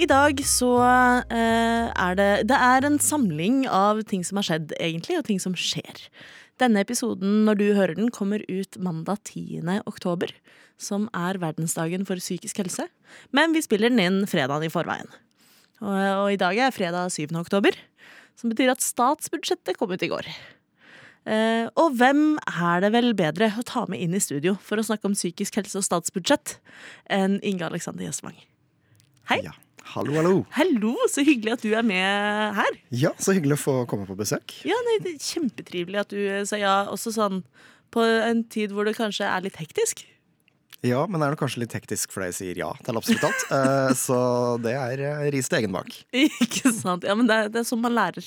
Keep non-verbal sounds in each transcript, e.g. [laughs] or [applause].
I dag så eh, er det Det er en samling av ting som har skjedd, egentlig, og ting som skjer. Denne episoden, når du hører den, kommer ut mandag 10. oktober, som er verdensdagen for psykisk helse. Men vi spiller den inn fredagen i forveien. Og, og i dag er fredag 7. oktober, som betyr at statsbudsjettet kom ut i går. Uh, og hvem er det vel bedre å ta med inn i studio for å snakke om psykisk helse og statsbudsjett enn Inge Alexander Gjessvang? Hei. Ja. Hallo, hallo. Hallo, så hyggelig at du er med her. Ja, Så hyggelig å få komme på besøk. Ja, nei, det er Kjempetrivelig at du sa ja, også sånn på en tid hvor det kanskje er litt hektisk. Ja, men det er nok kanskje litt hektisk for deg sier ja til absolutt alt. Eh, så det er eh, ris til egen bak. [laughs] Ikke sant? Ja, men det, er- det er sånn man lærer.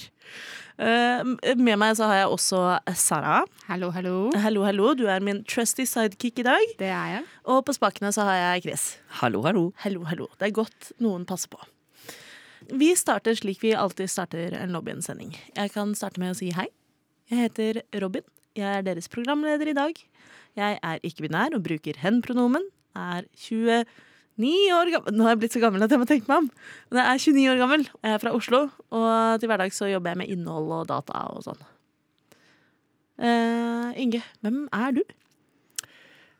Eh, med meg så har jeg også Sara. Hallo, hallo. Hallo, hallo. Du er min trusty sidekick i dag. Det er jeg. Og på spakene så har jeg Chris. Hallo, hallo. Hallo, hallo. Det er godt noen passer på. Vi starter slik vi alltid starter en lobbyen-sending. Jeg kan starte med å si hei. Jeg heter Robin. Jeg er deres programleder i dag. Jeg er ikke-binær og bruker hen-pronomen. Er 29 år gammel Nå har jeg blitt så gammel at jeg må tenke meg om. Men jeg er 29 år gammel. Jeg er fra Oslo, og til hverdags så jobber jeg med innhold og data og sånn. Uh, Inge, hvem er du?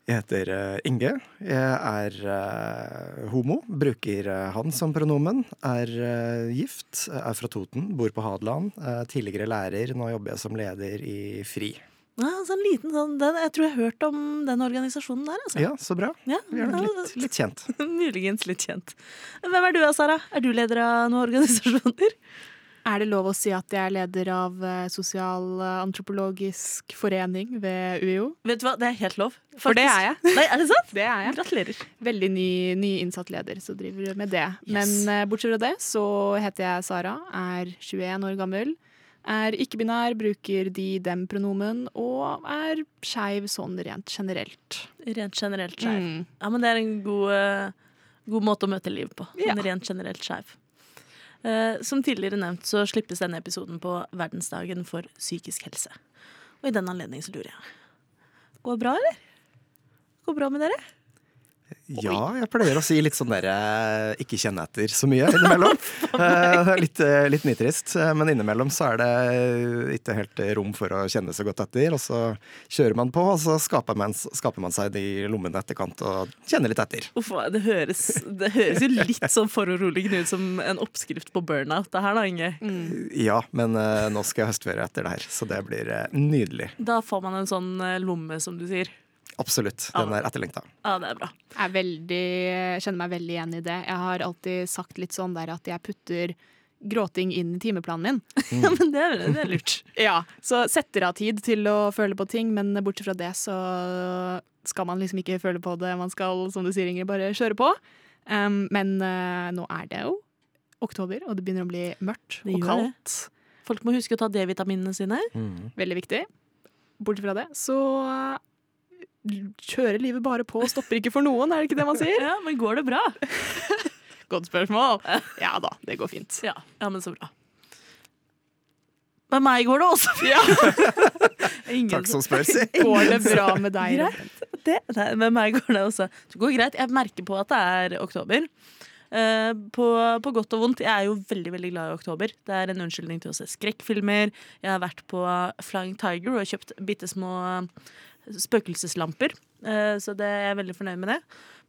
Jeg heter eh, Inge. Jeg er eh, homo. Bruker han som pronomen. Er gift. Er fra Toten. Bor på Hadeland. tidligere lærer. Nå jobber jeg som leder i FRI. Ja, så en liten sånn, den, jeg tror jeg har hørt om den organisasjonen der. Altså. Ja, så bra. Ja, Vi er nok litt, litt kjent. [laughs] Muligens litt kjent. Hvem er du Sara? Er du leder av noen organisasjoner? Er det lov å si at jeg er leder av eh, Sosialantropologisk forening ved UiO? Vet du hva, det er helt lov. For det er jeg. Nei, er det sant? Det er jeg. Gratulerer. Veldig ny, ny innsatt leder som driver med det. Yes. Men eh, bortsett fra det så heter jeg Sara, er 21 år gammel. Er ikke-binær, bruker de-dem-pronomen og er skeiv sånn rent generelt. Rent generelt skeiv. Mm. Ja, men det er en god, eh, god måte å møte livet på. Ja. Sånn rent generelt skeiv. Eh, som tidligere nevnt så slippes denne episoden på verdensdagen for psykisk helse. Og i den anledning så lurer jeg Går det bra, eller? Går det bra med dere? Ja, jeg pleier å si litt sånn derre ikke kjenne etter så mye innimellom. [laughs] Eh, litt, eh, litt nitrist, eh, men innimellom så er det ikke helt rom for å kjenne så godt etter. Og så kjører man på, og så skaper man, skaper man seg de lommene etterkant og kjenner litt etter. Uff, det, høres, det høres jo litt sånn foruroligende ut som en oppskrift på burnout, det her da, Inge. Ja, men eh, nå skal jeg høstføre etter det her, så det blir eh, nydelig. Da får man en sånn eh, lomme, som du sier. Absolutt. Den er etterlengta. Ja, det er bra. Jeg er veldig, kjenner meg veldig igjen i det. Jeg har alltid sagt litt sånn der at jeg putter gråting inn i timeplanen min. [laughs] Ja, men det det er lurt. Ja, så setter av tid til å føle på ting, men bortsett fra det så skal man liksom ikke føle på det. Man skal, som du sier, Ingrid, bare kjøre på. Um, men uh, nå er det jo oktober, og det begynner å bli mørkt og kaldt. det. Folk må huske å ta D-vitaminene sine. Mm. Veldig viktig. Bortsett fra det så kjører livet bare på og stopper ikke for noen, er det ikke det man sier? [laughs] Ja, men går det bra? [laughs] Godt spørsmål. [laughs] Ja da, det går fint. Ja, ja men så bra. Med meg går det også fint! Ingen Takk som spør, si. Går det bra med deg? Greit. Det, nei, med meg går det også. Det går greit. Jeg merker på at det er oktober. Eh, på, på godt og vondt. Jeg er jo veldig veldig glad i oktober. Det er en unnskyldning til å se skrekkfilmer. Jeg har vært på Flying Tiger og kjøpt bitte små spøkelseslamper. Eh, så det er jeg veldig fornøyd med det.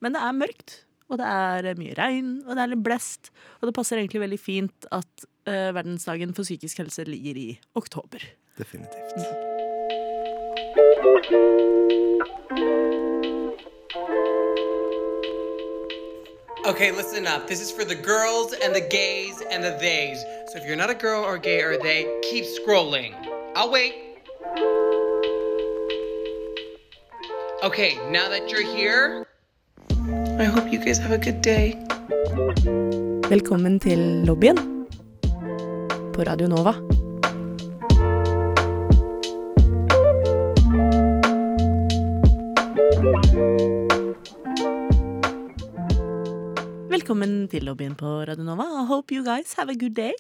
Men det er mørkt, og det er mye regn, og det er litt blest. Og det passer egentlig veldig fint at eh, verdensdagen for psykisk helse ligger i oktober. Definitivt. Okay, listen up. This is for the girls and the gays and the theys. So if you're not a girl or gay or they, keep scrolling. I'll wait. Okay, now that you're here, I hope you guys have a good day. Velkommen til lobbyen på Radio Nova. Velkommen til lobbyen på Radio Nova. I hope you guys have a good day.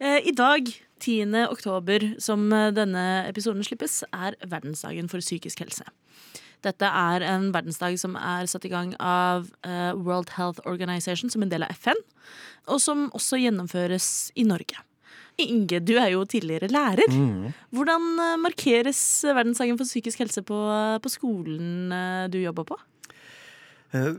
Eh, I dag, 10. oktober, som eh, denne episoden slippes, er verdensdagen for psykisk helse. Dette er en verdensdag som er satt i gang av eh, World Health Organization som en del av FN, og som også gjennomføres i Norge. Inge, du er jo tidligere lærer. Hvordan eh, markeres verdensdagen for psykisk helse på, på skolen eh, du jobber på? Eh,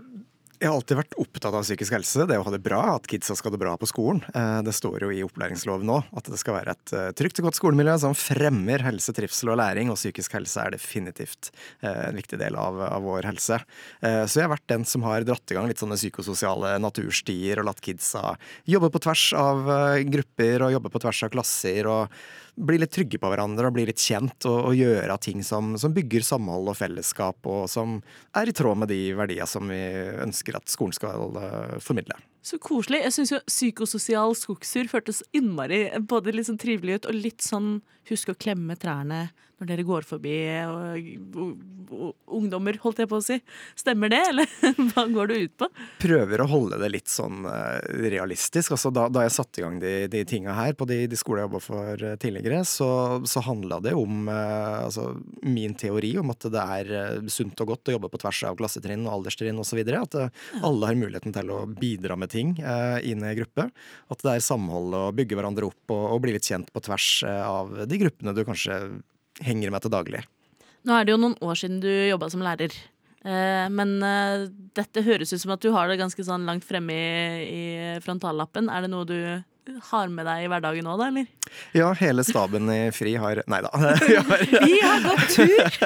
Jeg har alltid vært opptatt av psykisk helse. Det å ha det bra, at kidsa skal ha det bra på skolen. Eh, Det står jo i opplæringsloven nå at det skal være et eh, trygt og godt skolemiljø som fremmer helse, trivsel og læring, og psykisk helse er definitivt eh, en viktig del av, av vår helse. Så jeg har vært den som har dratt i gang litt sånne psykososiale naturstier og latt kidsa jobbe på tvers av grupper og jobbe på tvers av klasser. og bli litt trygge på hverandre og bli litt kjent og, og gjøre ting som, som bygger samhold og fellesskap, og som er i tråd med de verdier som vi ønsker at skolen skal eh, formidle. Så koselig. Jeg syns jo psykososial skogstur føltes innmari både litt sånn trivelig ut og litt sånn husk å klemme trærne når dere går forbi og, og, og ungdommer, holdt jeg på å si. Stemmer det, eller [laughs] hva går det ut på? Prøver å holde det litt sånn eh, realistisk. Altså, da, da jeg satte i gang de, de tinga her på de, de skolene jeg jobba for eh, tidligere, så, så handla det om eh, altså, min teori om at det er sunt og godt å jobbe på tvers av klassetrinn og alderstrinn osv. At alle har muligheten til å bidra med ting eh, inn i gruppe. At det er samhold og bygge hverandre opp og, og bli litt kjent på tvers eh, av de gruppene du kanskje henger med til daglig. Nå er det jo noen år siden du jobba som lærer. Eh, men dette høres ut som at du har det ganske sånn langt fremme i, i frontallappen. Er det noe du har med deg i hverdagen nå, da, eller? Ja, hele staben i FRI har Nei da. [laughs] Vi har Vi har gått tur!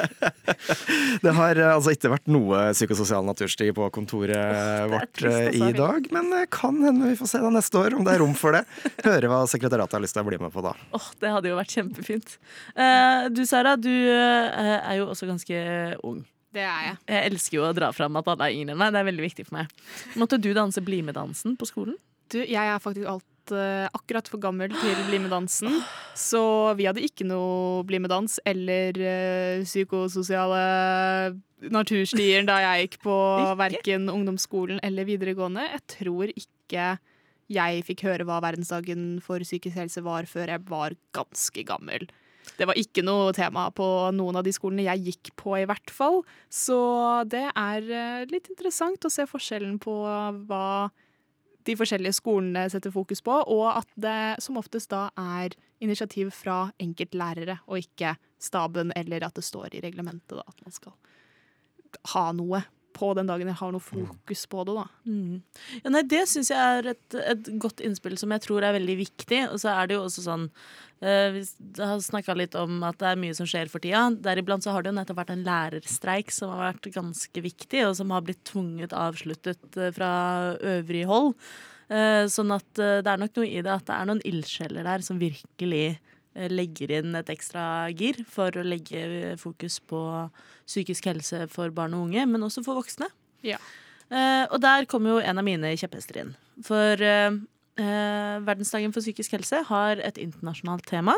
[laughs] Det har eh, altså ikke vært noe psykososial natursti på kontoret vårt trist, eh, altså. i dag, men det kan hende vi får se det neste år om det er rom for det. Høre hva sekretariatet har lyst til å bli med på da. Åh, Det hadde jo vært kjempefint. Eh, du Sara, du eh, er jo også ganske ung. Det er jeg. Jeg elsker jo å dra fram at alle er yngre enn meg. Det er veldig viktig for meg. Måtte du danse BlimE-dansen på skolen? Du, jeg er faktisk alt eh, akkurat for gammel til BlimE-dansen, så vi hadde ikke noe BlimE-dans eller eh, psykososiale naturstier da jeg gikk på verken ungdomsskolen eller videregående. Jeg tror ikke jeg fikk høre hva verdensdagen for psykisk helse var før jeg var ganske gammel. Det var ikke noe tema på noen av de skolene jeg gikk på, i hvert fall. Så det er eh, litt interessant å se forskjellen på hva de forskjellige skolene setter fokus på, og at det som oftest da er initiativ fra enkeltlærere, og ikke staben, eller at det står i reglementet da, at man skal ha noe på den dagen jeg har noe fokus på det. da. Mm. Ja, nei, det syns jeg er et, et godt innspill som jeg tror er veldig viktig. Og så er det jo også sånn uh, Vi har snakka litt om at det er mye som skjer for tida. Deriblant så har det jo nettopp vært en lærerstreik som har vært ganske viktig, og som har blitt tvunget avsluttet eh, fra øvrig hold. Uh, sånn at uh, det er nok noe i det at det er noen ildsjeler der som virkelig legger inn et ekstra gir for å legge eh, fokus på psykisk helse for barn og unge, men også for voksne. Ja. Eh, og der kommer jo en av mine kjepphester inn. For eh, eh, verdensdagen for psykisk helse har et internasjonalt tema,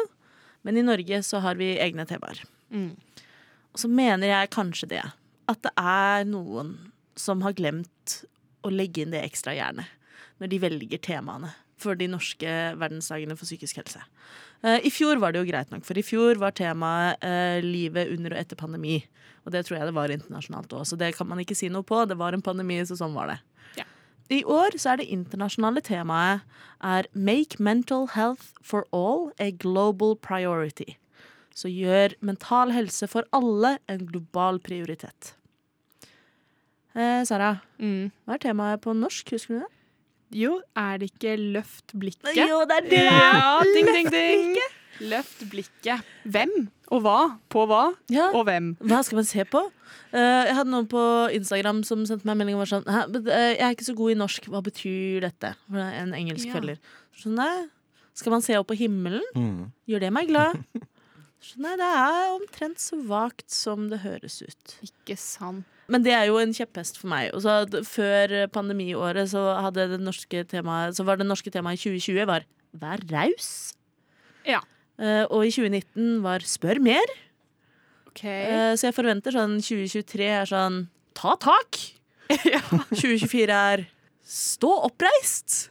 men i Norge så har vi egne temaer. Mm. Og så mener jeg kanskje det. At det er noen som har glemt å legge inn det ekstra jernet når de velger temaene for de norske verdensdagene for psykisk helse. Eh, I fjor var det jo greit nok, for i fjor var temaet eh, livet under og etter pandemi. Og det tror jeg det var internasjonalt òg, så det kan man ikke si noe på. Det var en pandemi, så sånn var det. Ja. I år så er det internasjonale temaet er Make mental health for all a global priority. Så gjør mental helse for alle en global prioritet. Eh, Sara, Mm. hva er temaet på norsk? Husker du det? Jo, er det ikke løft blikket? Jo, det er det! Ja, ding, ding, ding. Løft blikket. Hvem og hva? På hva? Ja. Og hvem? Hva skal man se på? Eh, jeg hadde noen på Instagram som sendte meg en melding og var sånn Hæ, eh, Jeg er ikke så god i norsk, hva betyr dette? For det er En engelsk Ja. følger. Så nei, skal man se opp på himmelen? Mm. Gjør det meg glad? [laughs] Så nei, det er omtrent så vagt som det høres ut. Ikke sant. Men det er jo en kjepphest for meg. Og så d- før pandemiåret så, hadde det norske temaet, så var det norske temaet i 2020 var 'vær raus'. Ja. Uh, og i 2019 var Spør mer. Okay. Uh, så jeg forventer sånn 2023 er sånn ta tak. [laughs] 2024 er stå oppreist.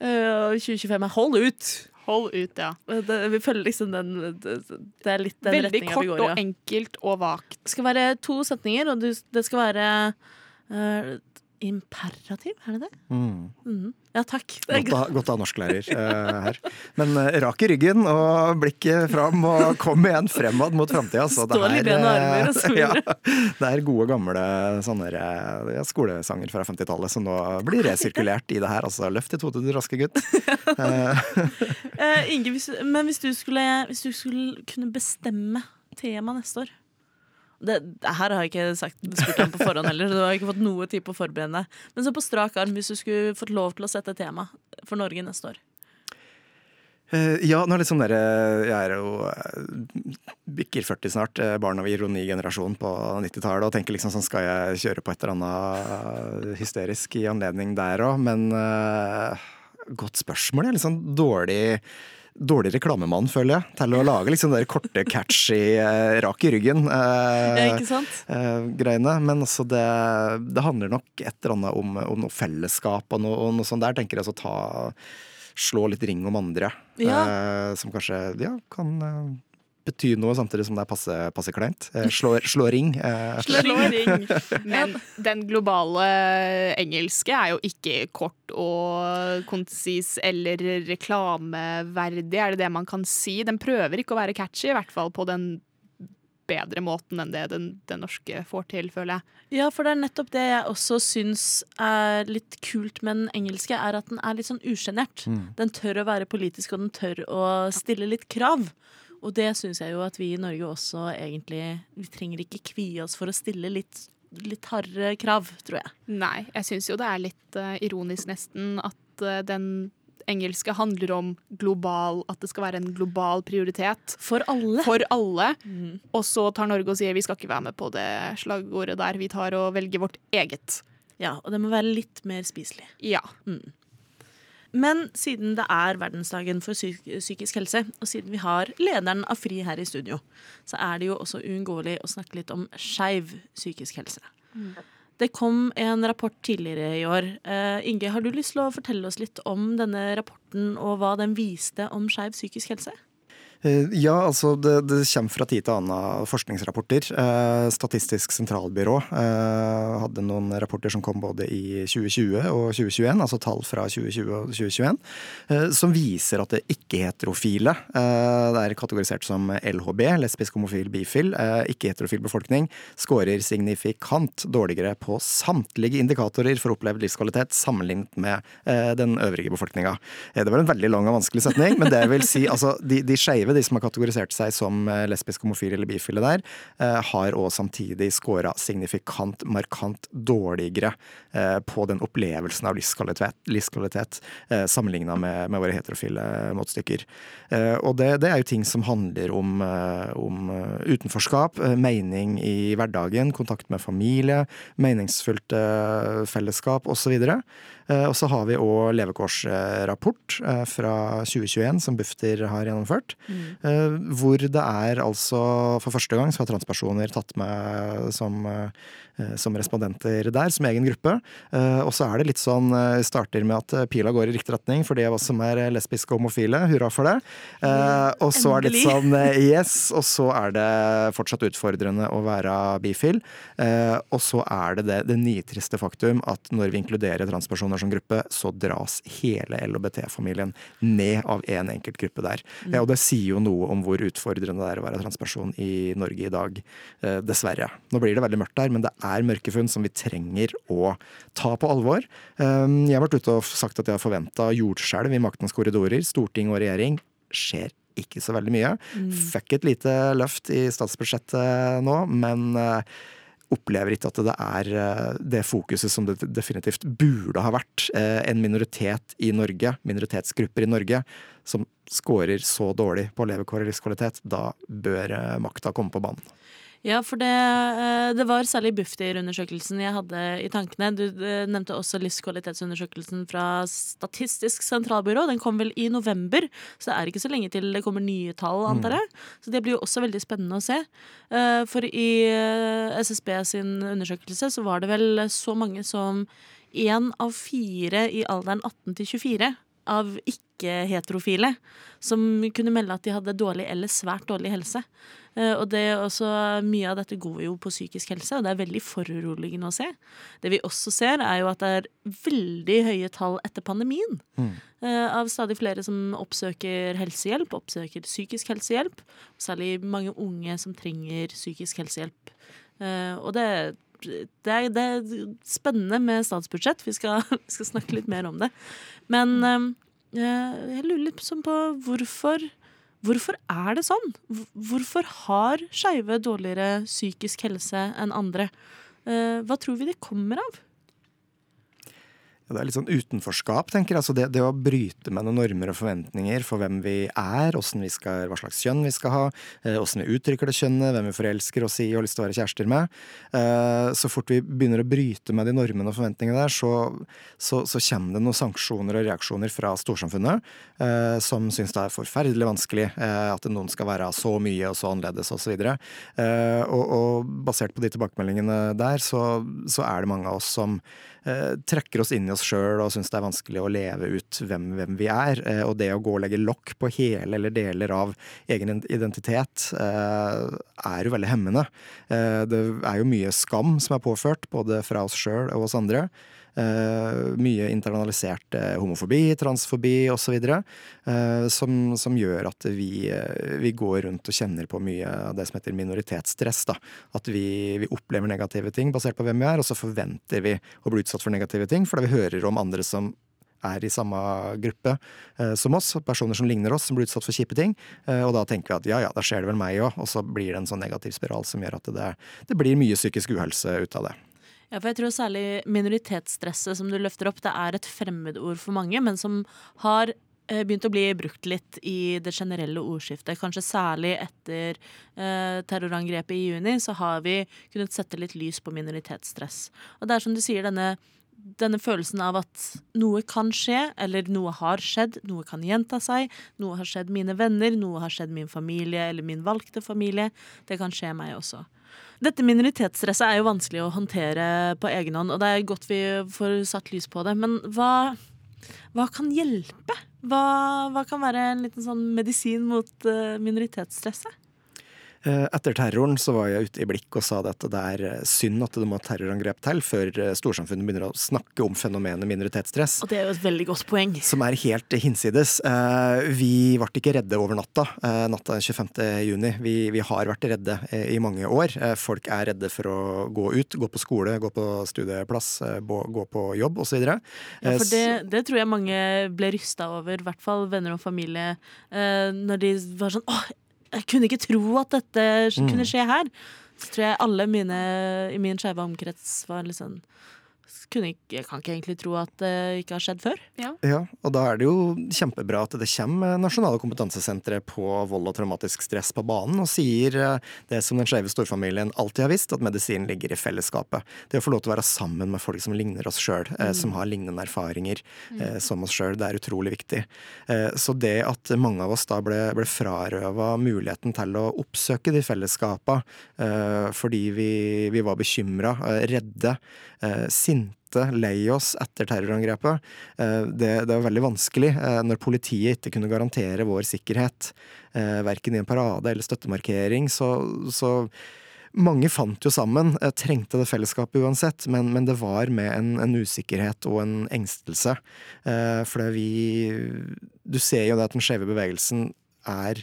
Og uh, 2025 er hold ut. Hold ut, ja. Eh, Det, vi følger liksom den Det, det er litt den Veldig retninga vi går i. Veldig kort og enkelt og vagt. Det skal være to setninger, og det skal være uh, imperativ, er det det? Mm. Mhm. Ja, takk. Godt å ha- norsklærer uh, her. Men uh, rak i ryggen og blikket fram og kom igjen fremad mot framtida. Stål i ben og armer eh, og så ja, det er gode, gamle sånne ja, skolesanger fra 50-tallet som nå blir resirkulert i det her. Altså løft i tode, du raske gutt. [laughs] Eh, Inge, hvis, men hvis du, skulle, hvis du skulle kunne bestemme tema neste år det, det her har jeg ikke sagt, spurt om på forhånd heller, du har ikke fått noe tid på å forberede deg. Men så på strak arm, hvis du skulle fått lov til å sette tema for Norge neste år. Uh, Ja, nå er det sånn der, eh, jeg er jo uh, bikker 40 snart, uh, barn av ironi-generasjon på 90-tallet, og tenker liksom sånn skal jeg kjøre på et eller annet hysterisk i anledning der òg, men godt spørsmål. Jeg er litt sånn dårlig Dårlig reklamemann, føler jeg, til å lage liksom det der korte, catchy, eh, rak i ryggen. eh, eh, greiene. Men altså det, det handler nok et eller annet om, om noe fellesskap og noe, og noe sånt der, tenker jeg. Altså ta Slå litt ring om andre. Ja. Eh, som kanskje ja, kan eh, bety noe, samtidig som det er passe, passe kleint. Eh, slå, slå ring. Eh, [laughs] Slå ring. Men den globale engelske er jo ikke kort og konsis eller reklameverdig, er det det man kan si? Den prøver ikke å være catchy, i hvert fall på den bedre måten enn det den, den norske får til, føler jeg. Ja, for det er nettopp det jeg også syns er litt kult med den engelske, er at den er litt sånn usjenert. Den tør å være politisk, og den tør å stille litt krav. Og det syns jeg jo at vi i Norge også egentlig Vi trenger ikke kvie oss for å stille litt, litt hardere krav, tror jeg. Nei, jeg syns jo det er litt uh, ironisk nesten at uh, den engelske handler om global At det skal være en global prioritet. For alle. For alle. Mm. Og så tar Norge og sier vi skal ikke være med på det slagordet der. Vi tar og velger vårt eget. Ja, og det må være litt mer spiselig. Ja. Men siden det er verdensdagen for psykisk helse, og siden vi har lederen av FRI her i studio, så er det jo også uunngåelig å snakke litt om skeiv psykisk helse. Det kom en rapport tidligere i år. Uh, Inge, har du lyst til å fortelle oss litt om denne rapporten, og hva den viste om skeiv psykisk helse? Eh, Ja, altså det, det kommer fra tid til annen forskningsrapporter. Eh, Statistisk sentralbyrå eh, hadde noen rapporter som kom både i 2020 og 2021, altså tall fra 2020 og 2021, eh, som viser at det ikke-heterofile, eh, det er kategorisert som LHB, lesbisk, homofil, bifil, eh, ikke-heterofil befolkning, scorer signifikant dårligere på samtlige indikatorer for opplevd livskvalitet sammenlignet med den øvrige befolkninga. Det var en veldig lang og vanskelig setning, men det vil si altså de, de skeive, de som har kategorisert seg som eh, lesbisk, homofil eller bifile der, eh, har òg samtidig scora signifikant, markant dårligere eh, på den opplevelsen av livskvalitet, livskvalitet sammenligna med, med våre heterofile måtstykker. Eh, og det, det er jo ting som handler om, om utenforskap, mening i hverdagen, kontakt med familie, meningsfullt eh, fellesskap osv. Eh, Og så har vi òg levekårsrapport eh, fra 2021 som Bufdir har gjennomført. Mm. Hvor det er altså for første gang så har transpersoner tatt med som, eh, som respondenter der, som egen gruppe. Eh, Og så er det litt sånn eh, Starter med at eh, pila går i riktig retning for de av oss som er lesbiske og homofile. Hurra for det. Eh, Og så er det litt sånn eh, yes, og så er det fortsatt utfordrende å være bifil. Eh, Og så er det det, det nitriste faktum at når vi inkluderer transpersoner som gruppe, så dras hele LHBT-familien ned av én en enkelt gruppe der. Ja, og det sier jo noe om hvor utfordrende det er å være transperson i Norge i dag, eh, dessverre. Nå blir det veldig mørkt der, men det er mørke funn som vi trenger å ta på alvor. Um, Jeg har vært ute og sagt at jeg har forventa jordskjelv i maktens korridorer, storting og regjering. Skjer ikke så veldig mye. Fikk et lite løft i statsbudsjettet nå, men eh, opplever ikke at det er eh, det fokuset som det definitivt burde ha vært. Eh, En minoritet i Norge, minoritetsgrupper i Norge, som scorer så dårlig på levekår og livskvalitet, da bør eh, makta komme på banen. Ja, for det, eh, det var særlig Bufdir-undersøkelsen jeg hadde i tankene. Du eh, nevnte også livskvalitetsundersøkelsen fra Statistisk sentralbyrå. Den kom vel i november, så det er ikke så lenge til det kommer nye tall, antar jeg. Så det blir jo også veldig spennende å se. Eh, For i SSB sin undersøkelse så var det vel så mange som én av fire i alderen 18 til 24 av ikke-heterofile som kunne melde at de hadde dårlig eller svært dårlig helse. Eh, Og det er også, mye av dette går jo på psykisk helse, og det er veldig foruroligende å se. Det vi også ser, er jo at det er veldig høye tall etter pandemien. Mm. Av stadig flere som oppsøker helsehjelp, oppsøker psykisk helsehjelp. Særlig mange unge som trenger psykisk helsehjelp. Eh, Og det, det, er, det er spennende med statsbudsjett. Vi skal, [laughs] vi skal snakke litt mer om det. Men eh, jeg lurer litt sånn på hvorfor Hvorfor er det sånn? Hvorfor har skeive dårligere psykisk helse enn andre? Eh, hva tror vi det kommer av? Det er litt sånn utenforskap, tenker jeg. Altså det, det å bryte med noen normer og forventninger for hvem vi er, vi skal, hva slags kjønn vi skal ha, åssen hvordan vi uttrykker det kjønnet, hvem vi forelsker oss i og har lyst til å være kjærester med. Eh, Så fort vi begynner å bryte med de normene og forventningene der, så, så, så kommer det noen sanksjoner og reaksjoner fra storsamfunnet eh, som syns det er forferdelig vanskelig eh, at noen skal være så mye og så annerledes osv. Og, så og, og basert på de tilbakemeldingene der, så, så er det mange av oss som eh, trekker oss inn i oss sjøl og syns det er vanskelig å leve ut hvem, hvem vi er. Eh, og det å gå og legge lokk på hele eller deler av egen identitet eh, er jo veldig hemmende. Eh, det er jo mye skam som er påført, både fra oss sjøl og oss andre. Eh, mye internalisert eh, homofobi, transfobi osv. Uh, som, som gjør at vi, eh, vi går rundt og kjenner på mye av det som heter minoritetsstress. Da. At vi, vi opplever negative ting basert på hvem vi er, og så forventer vi å bli utsatt for negative ting fordi vi hører om andre som er i samme gruppe eh, som oss, personer som ligner oss, som blir utsatt for kjipe ting. Eh, og da tenker vi at ja ja, da skjer det vel meg òg, og så blir det en sånn negativ spiral som gjør at det, det blir mye psykisk uhelse ut av det. Ja, for jeg tror særlig minoritetsstresset som du løfter opp, det er et fremmedord for mange, men som har eh, begynt å bli brukt litt i det generelle ordskiftet. Kanskje særlig etter eh, terrorangrepet i juni, så har vi kunnet sette litt lys på minoritetsstress. Og det er som du sier, denne, denne følelsen av at noe kan skje, eller noe har skjedd, noe kan gjenta seg, noe har skjedd mine venner, noe har skjedd min familie eller min valgte familie. Det kan skje meg også. Dette minoritetsstresset er jo vanskelig å håndtere på egen hånd, og det er godt vi får satt lys på det. Men hva, hva kan hjelpe? Hva, hva kan være en liten sånn medisin mot eh, minoritetsstresset? Eh, Etter terroren så var jeg ute i blikk og sa at det er eh, synd at det må terrorangrep til før eh, storsamfunnet begynner å snakke om fenomenet minoritetsstress. Og det er jo et veldig godt poeng. Som er helt hinsides. Vi ble ikke redde over natta, natta natta 25. juni. Vi, vi har vært redde i mange år. Folk er redde for å gå ut, gå på skole, gå på studieplass, gå på jobb osv. Ja, for det, det tror jeg mange ble rysta over, i hvert fall venner og familie, når de var sånn åh, jeg kunne ikke tro at dette Mm. kunne skje her. Så tror jeg alle mine i min skeive omkrets var litt sånn kunne ikke, Jeg kan ikke egentlig tro at det ikke har skjedd før. Ja. Ja, og da er det jo kjempebra at det kommer nasjonale kompetansesentre på vold og traumatisk stress på banen, og sier eh, det som den skeive storfamilien alltid har visst, at medisin ligger i fellesskapet. Det å få lov til å være sammen med folk som ligner oss sjøl, som har lignende erfaringer mm. som oss sjøl, det er utrolig viktig. Eh, så det at mange av oss da ble, ble frarøva muligheten til å oppsøke de fellesskapa eh, fordi vi, vi var bekymra, redde, eh, sinte, lei oss etter terrorangrepet. Eh, Det, det var veldig vanskelig eh, når politiet ikke kunne garantere vår sikkerhet, eh, verken i en parade eller støttemarkering. Så, så mange fant jo sammen, trengte det fellesskapet uansett, men, men det var med en, en usikkerhet og en engstelse. For vi Du ser jo det at den skjeve bevegelsen er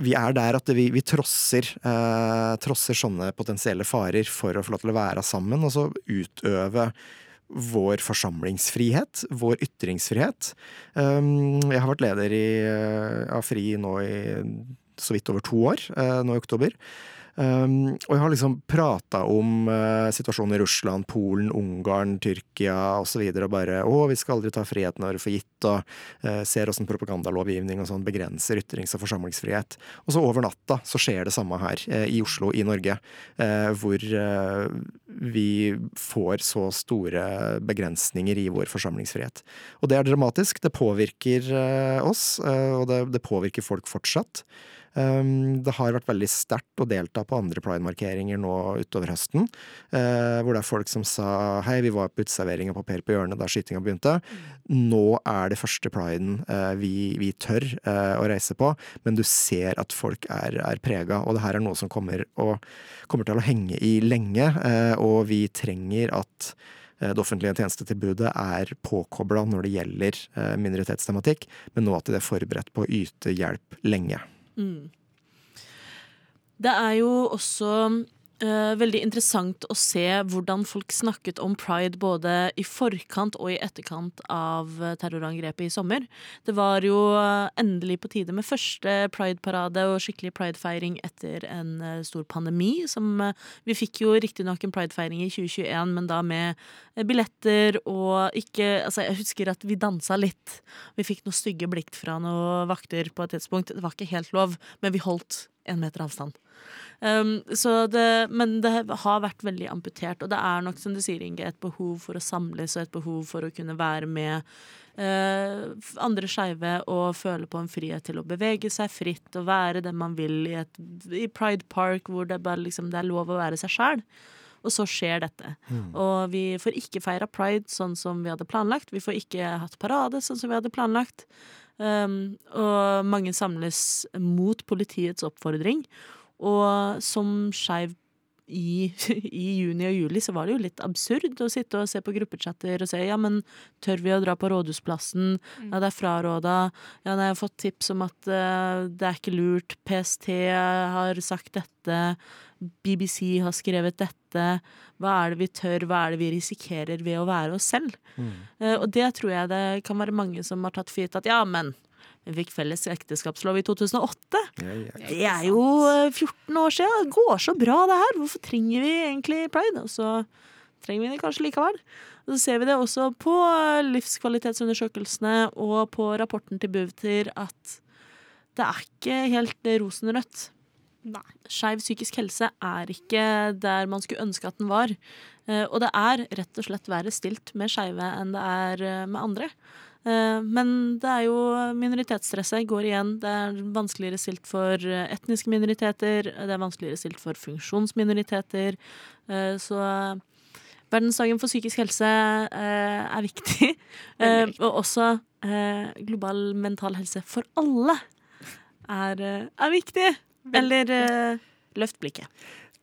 vi er der at vi, vi trosser, eh, trosser sånne potensielle farer for å få lov til å være sammen, og så utøve vår forsamlingsfrihet, vår ytringsfrihet. Um, jeg har vært leder i, eh, av FRI nå i så vidt over to år, eh, nå i oktober. Um, og jeg har liksom prata om uh, situasjonen i Russland, Polen, Ungarn, Tyrkia osv. Og, så og bare 'Å, vi skal aldri ta friheten vår for gitt', og uh, ser åssen propagandalovgivning og sånn begrenser ytrings- og forsamlingsfrihet. Og så over natta så skjer det samme her uh, i Oslo, i Norge, hvor vi får så store begrensninger i vår forsamlingsfrihet. Og det er dramatisk. Det påvirker oss, og det, det påvirker folk fortsatt. Um, det har vært veldig sterkt å delta på andre pride-markeringer nå utover høsten. Uh, hvor det er folk som sa hei, vi var på uteserveringa på Per på hjørnet da skytinga begynte. Nå er det første priden uh, vi, vi, tør uh, å reise på, men du ser at folk er, er prega. Og det her er noe som kommer, å, kommer til å henge i lenge, og vi trenger at det offentlige tjenestetilbudet er påkobla når det gjelder minoritetstematikk, men nå at de er forberedt på å yte hjelp lenge. Mm. Det er jo også uh, veldig interessant å se hvordan folk snakket om pride både i forkant og i etterkant av eh, terrorangrepet i sommer. Det var jo uh, endelig på tide med første prideparade og skikkelig pridefeiring etter en uh, stor pandemi. Som Vi fikk jo riktignok en pridefeiring i 2021, men da med billetter og ikke Altså, jeg husker at vi dansa litt. Vi fikk noen stygge blikk fra noen vakter på et tidspunkt. Det var ikke helt lov, men vi holdt en meter avstand. Um, det, men det har vært veldig amputert, og det er nok, som du sier, Inge, et behov for å samles og et behov for å kunne være med uh, andre skeive og føle på en frihet til å bevege seg fritt og være den man vil i, et, i Pride Park, hvor det, bare, liksom, det er lov å være seg sjæl. Og så skjer dette. Mm. Og vi får ikke feira pride sånn som vi hadde planlagt. Vi får ikke hatt parade sånn som vi hadde planlagt. Um, og mange samles mot politiets oppfordring. Og som skeiv i, [laughs] i, juni og juli så var det jo litt absurd å sitte og se på gruppechatter og se ja, men tør vi å dra på Rådhusplassen? Ja, det er fraråda. Ja, jeg har fått tips om at uh, det er ikke lurt. PST har sagt dette. BBC har skrevet dette. Hva er det vi tør, hva er det vi risikerer ved å være oss selv? Mm. Uh, og det tror jeg det kan være mange som har tatt for gitt at ja, men vi fikk felles ekteskapslov i 2008. Ja, ja, Det er jo 14 eh, år siden. Det går så bra, det her. Hvorfor trenger vi egentlig pride? Og så trenger vi det kanskje likevel. Og så ser vi det også på livskvalitetsundersøkelsene og på rapporten til Bufdir at det er ikke helt rosenrødt. Nei. Skeiv psykisk helse er ikke der man skulle ønske at den var. Eh, og det er rett og slett verre stilt med skeive enn det er eh, med andre. Eh, men det er jo minoritetsstresset går igjen. Det er vanskeligere stilt for etniske minoriteter. Det er vanskeligere stilt for funksjonsminoriteter. Så Verdensdagen for psykisk helse er viktig. [laughs] Og også global mental helse for alle er, er viktig. Eller løft blikket.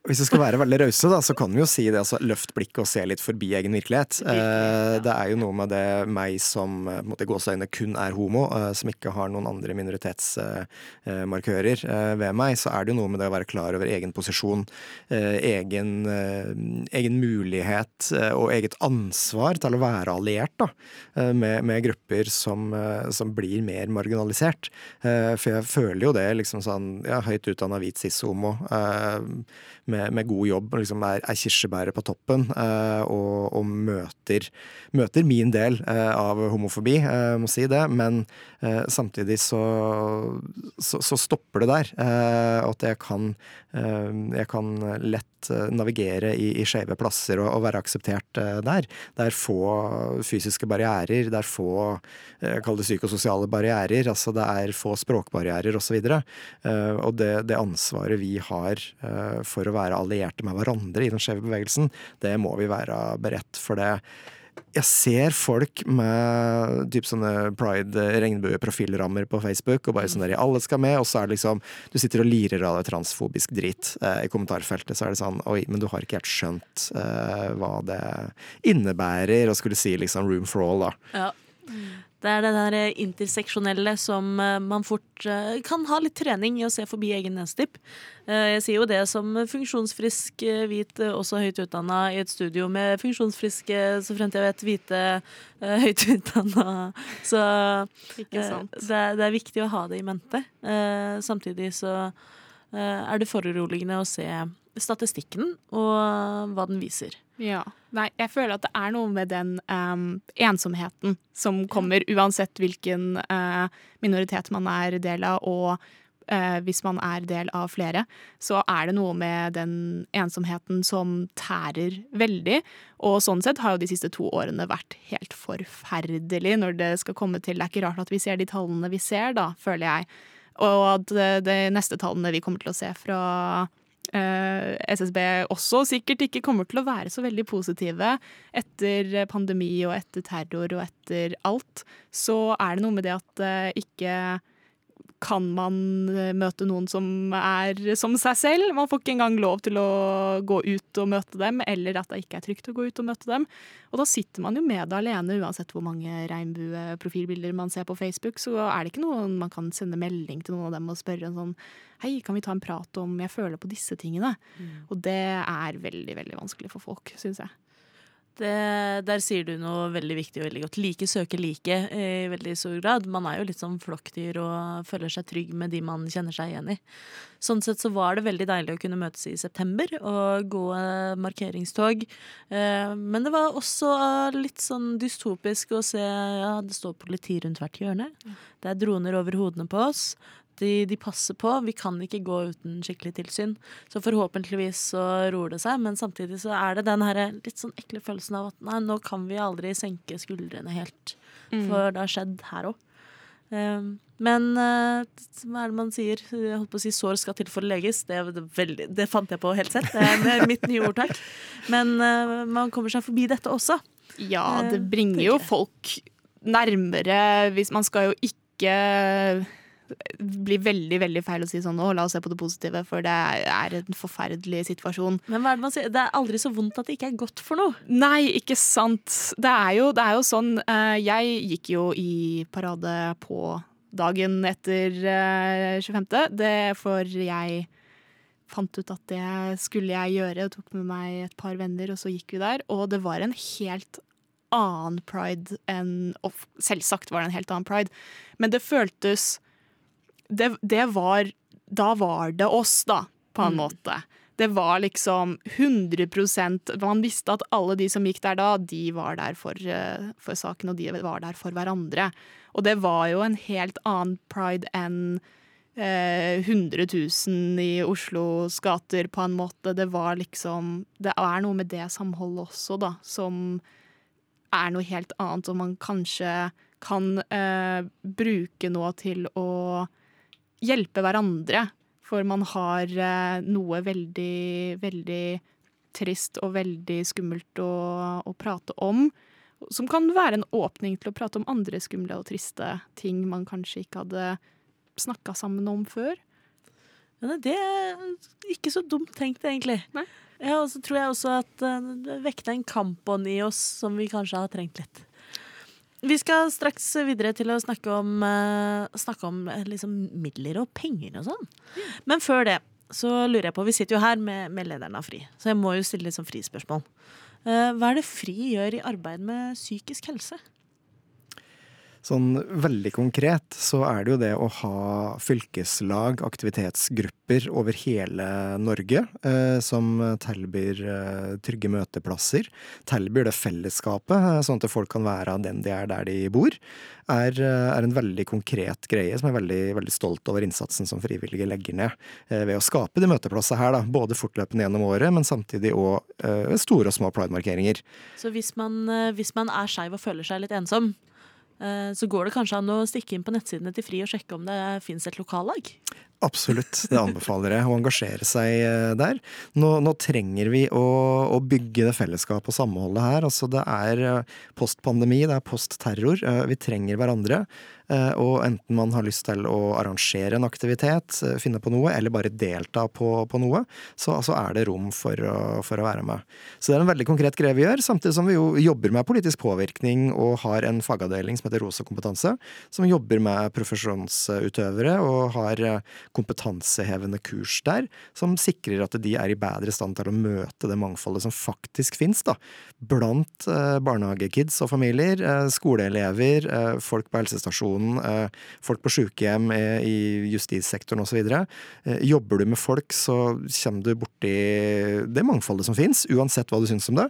Hvis vi skal være veldig rause, da, så kan vi jo si det. altså Løft blikket og se litt forbi egen virkelighet. Eh, det er jo noe med det meg som eh, på gåseøyne kun er homo, eh, som ikke har noen andre minoritetsmarkører ved meg, så er det jo noe med det å være klar over egen posisjon, egen, egen mulighet og eget ansvar til å være alliert da, med, med grupper som, som, blir mer marginalisert. For jeg føler jo det liksom sånn ja, høyt utdanna hvit cis-homo med, med, god jobb liksom er, er kirsebæret på toppen eh, og, og møter, møter, min del eh, av homofobi, eh, må si det. Men eh, samtidig så, så, så, stopper det der. Eh, at jeg kan, eh, jeg kan lett navigere i, i skeive plasser og, og, være akseptert der. Det er få fysiske barrierer, det er få kall det psykososiale barrierer, altså det er få språkbarrierer osv. Og, så og det, det ansvaret vi har for å være allierte med hverandre i den skjeve bevegelsen, det må vi være beredt for det. Jeg ser folk med typ sånne pride regnbueprofilrammer på Facebook, og bare sånn der 'alle skal med', og så er det liksom Du sitter og lirer av deg transfobisk drit eh, i kommentarfeltet, så er det sånn 'oi, men du har ikke helt skjønt eh, hva det innebærer', og skulle si liksom 'room for all', da. Ja. Det er det der interseksjonelle som eh, man fort eh, kan ha litt trening i å se forbi egen nesetipp. Eh, jeg sier jo det som funksjonsfrisk hvit, også høyt utdanna i et studio med funksjonsfriske, så fremt jeg vet, hvite [laughs] høyt utdanna. Så det, det, er viktig å ha det i mente. Samtidig så eh, er det foruroligende å se statistikken og hva den viser. Ja. Nei, jeg føler at det er noe med den um, ensomheten som kommer uansett hvilken uh, minoritet man er del av, og uh, hvis man er del av flere, så er det noe med den ensomheten som tærer veldig. Og sånn sett har jo de siste to årene vært helt forferdelig når det skal komme til Det er ikke rart at vi ser de tallene vi ser, da, føler jeg. Og at eh, de neste tallene vi kommer til å se fra eh, SSB også sikkert ikke kommer til å være så veldig positive etter pandemi og etter terror og etter alt, så er det noe med det at eh, ikke kan man eh, møte noen som er som seg selv. Man får ikke engang lov til å gå ut og møte dem, eller at det ikke er trygt å gå ut og møte dem. Og da sitter man jo med det alene, uansett hvor mange regnbueprofilbilder man ser på Facebook. Så er det ikke noen man kan sende melding til noen av dem og spørre en sånn Hei, kan vi ta en prat om jeg føler på disse tingene? Og det er veldig, veldig vanskelig for folk, syns jeg. Det, der sier du noe veldig viktig og veldig godt. Like søker like i veldig stor grad. Man er jo litt som flokkdyr og føler seg trygg med de man kjenner seg igjen i. Sånn sett så var det veldig deilig å kunne møtes i september og gå eh, markeringstog. Eh, Men det var også litt sånn dystopisk å se ja, det står politi rundt hvert hjørne. Det er droner over hodene på oss. De, de passer på. Vi kan ikke gå uten skikkelig tilsyn. Så forhåpentligvis så roer det seg, men samtidig så er det den her litt sånn ekle følelsen av at nei, nå kan vi aldri senke skuldrene helt. For det har skjedd her òg. men eh, hva er det man sier? Jeg holdt på å si sår skal til for å leges. Det, veldig, det fant jeg på helt selv. Det er mitt nye ordtak. Men eh, man kommer seg forbi dette også. Ja, Eh, det bringer jo folk nærmere hvis Man skal jo ikke bli veldig veldig feil å si sånn nå, la oss se på det positive, for det er en forferdelig situasjon. Men hva er det man sier? Det er aldri så vondt at det ikke er godt for noe. Nei, ikke sant. Det er jo, det er jo sånn eh, Jeg gikk jo i parade på dagen etter eh, 25. Det for jeg fant ut at det skulle jeg gjøre, og tok med meg et par venner, og så gikk vi der. Og det var en helt annen pride enn og Selvsagt var det en helt annen pride, men det føltes det, det var Da var det oss, da, på en måte. Det var liksom 100% Man visste at alle de som gikk der da, de var der for, eh, for saken, og de var der for hverandre. Og det var jo en helt annen pride enn eh, 100 000 i Oslos gater, på en måte. Det var liksom Det er noe med det samholdet også, da, som er noe helt annet, og man kanskje kan eh, bruke noe til å hjelpe hverandre. For man har eh, noe veldig, veldig trist og veldig skummelt å, å prate om. Som kan være en åpning til å prate om andre skumle og triste ting man kanskje ikke hadde snakka sammen om før. Ja, det er ikke så dumt tenkt, egentlig. Nei. Ja, og så tror jeg også at eh, det vekte en kampånd i oss som vi kanskje har trengt litt. Vi skal straks videre til å snakke om, eh, snakke om eh, liksom midler og penger og sånn. Men før det så lurer jeg på Vi sitter jo her med, med lederen av FRI, så jeg må jo stille litt sånn FRI-spørsmål. Eh, hva er det FRI gjør i arbeid med psykisk helse? Sånn veldig konkret så er det jo det å ha fylkeslag, aktivitetsgrupper over hele Norge, eh, som tilbyr eh, trygge møteplasser. Tilbyr det fellesskapet, eh, sånn at folk kan være den de er der de bor. Er, eh, er en veldig konkret greie som jeg er veldig, veldig stolt over innsatsen som frivillige legger ned. Eh, ved å skape de møteplassene her, da, både fortløpende gjennom året, men samtidig òg eh, store og små pridemarkeringer. Så hvis man, hvis man er skeiv og føler seg litt ensom, så går det kanskje an å stikke inn på nettsidene til FRI og sjekke om det fins et lokallag? Absolutt, det anbefaler jeg. Å engasjere seg eh, der. Nå, nå trenger vi å, å bygge det fellesskapet og samholdet her. Altså, det er eh, postpandemi, det er postterror. Eh, Vi trenger hverandre. Og enten man har lyst til å arrangere en aktivitet, finne på noe, eller bare delta på, på noe, så altså, er det rom for å, for å være med. Så det er en veldig konkret greie vi gjør, samtidig som vi jo jobber med politisk påvirkning og har en fagavdeling som heter Rosa kompetanse, som jobber med profesjonsutøvere og har kompetansehevende kurs der, som sikrer at de er i bedre stand til å møte det mangfoldet som faktisk fins blant eh, barnehagekids og familier, eh, skoleelever, eh, folk på helsestasjonen, eh, folk på sykehjem, eh, i justissektoren osv. Eh, jobber du med folk, så kommer du borti det mangfoldet som fins, uansett hva du syns om det.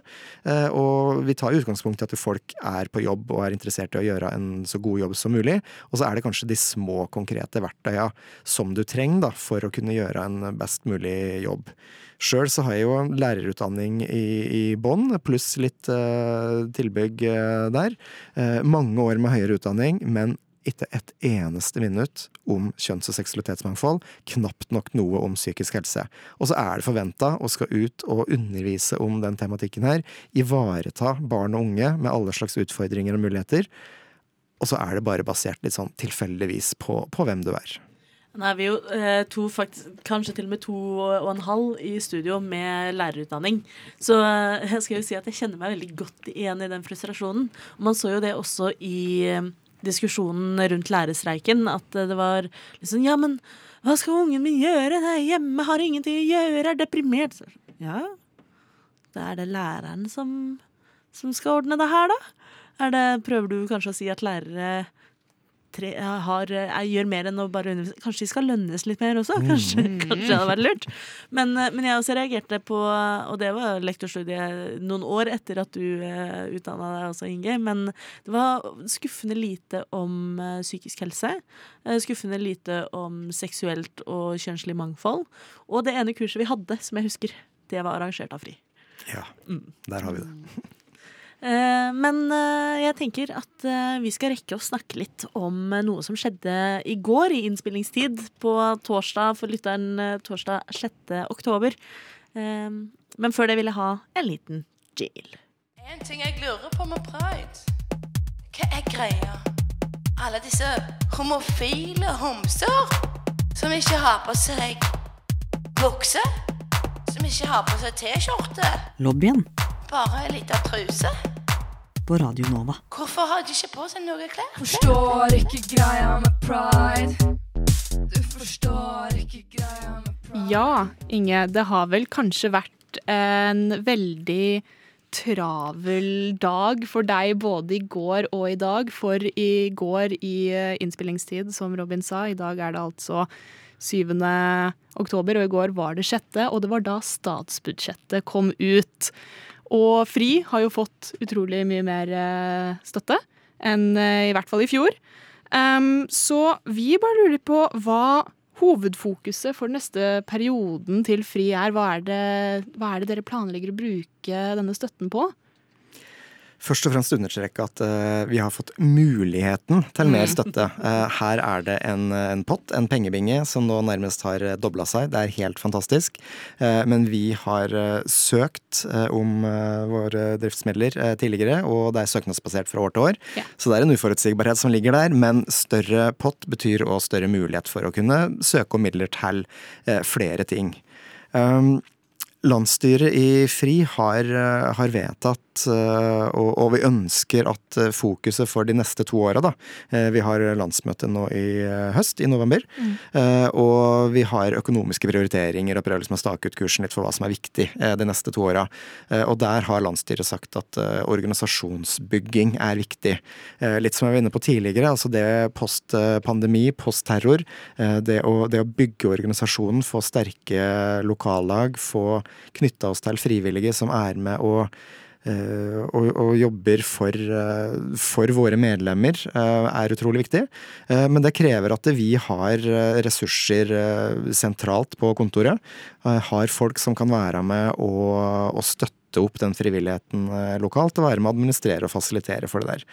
Eh, og vi tar utgangspunkt i at folk er på jobb og er interessert i å gjøre en så god jobb som mulig. Og så er det kanskje de små, konkrete verktøya som du trenger da, for å kunne gjøre en best mulig jobb. Sjøl så har jeg jo lærerutdanning i, i bånn, pluss litt uh, tilbygg uh, der. Uh, mange år med høyere utdanning, men ikke et eneste minutt om kjønns- og seksualitetsmangfold. Knapt nok noe om psykisk helse. Og så er det forventa å skal ut og undervise om den tematikken her. Ivareta barn og unge med alle slags utfordringer og muligheter. Og så er det bare basert litt sånn tilfeldigvis på, på hvem du er. Nå er vi jo eh, to, faktisk, kanskje til og med to og en halv i studio med lærerutdanning. Så eh, jeg skal jo si at jeg kjenner meg veldig godt igjen i den frustrasjonen. Og man så jo det også i eh, diskusjonen rundt lærerstreiken, at det var liksom Ja, men hva skal ungen min gjøre? Det er hjemme, har ingenting å gjøre, er deprimert. Ja, da er det læreren som, som skal ordne det her, da. Er det, prøver du kanskje å si at lærere tre, har, jeg gjør mer enn å bare undervise? Kanskje de skal lønnes litt mer også? Kanskje, kanskje det hadde vært lurt. Men, men, jeg også reagerte på, og det var lektorstudiet noen år etter at du uh, utdanna deg også, Inge, men det var skuffende lite om uh, psykisk helse. Uh, skuffende lite om seksuelt og kjønnslig mangfold. Og det ene kurset vi hadde, som jeg husker, det var arrangert av FRI. Ja, der har vi det. Eh, men eh, jeg tenker at eh, vi skal rekke å snakke litt om noe som skjedde i går i innspillingstid på torsdag for lytteren torsdag 6. oktober. Men før det vil jeg ha en liten jail. En ting jeg lurer på med pride. Hva er greia? Alle disse homofile homser som ikke har på seg bukse, som ikke har på seg T-skjorte. Lobbyen Bare ei lita truse. På Radio Nova. Hvorfor har de ikke på seg noe klær? Forstår ikke greia med pride. Du forstår ikke greia med pride. Ja, Inge, det har vel kanskje vært en veldig travel dag for deg både i går og i dag. For i går i eh, innspillingstid, som Robin sa, i dag er det altså 7. oktober, og i går var det 6., og det var da statsbudsjettet kom ut. Og FRI har jo fått utrolig mye mer eh, støtte enn eh, i hvert fall i fjor. Um, så vi bare lurer på hva hovedfokuset for den neste perioden til FRI er. Hva er det, hva er det dere planlegger å bruke denne støtten på? Først og fremst understreke at uh, vi har fått muligheten til mer mm. støtte. Uh, her er det en, en, pott, en pengebinge, som nå nærmest har dobla seg. Det er helt fantastisk. Uh, men vi har søkt om våre driftsmidler tidligere, og det er søknadsbasert fra år til år. Ja. Så det er en uforutsigbarhet som ligger der, men større pott betyr også større mulighet for å kunne søke om midler til flere ting. Um, Landsstyret i FRI har, har vedtatt Eh, og, og, vi ønsker at eh, fokuset for de neste to åra, da eh, Vi har landsmøte nå i høst, i november. Mm. Og vi har økonomiske prioriteringer og prøver liksom å stake ut kursen litt for hva som er viktig de neste to åra. Og der har landsstyret sagt at organisasjonsbygging er viktig. Litt som jeg var inne på tidligere, altså det post pandemi, post terror. Det å, det å bygge organisasjonen, få sterke lokallag, få knytta oss til frivillige som er med og Eh, og, og, jobber for, eh, for, våre medlemmer, eh, er utrolig viktig. Men det krever at vi har ressurser sentralt på kontoret. Har folk som kan være med og, og støtte støtte opp den frivilligheten eh, lokalt og være med å administrere og fasilitere for det der.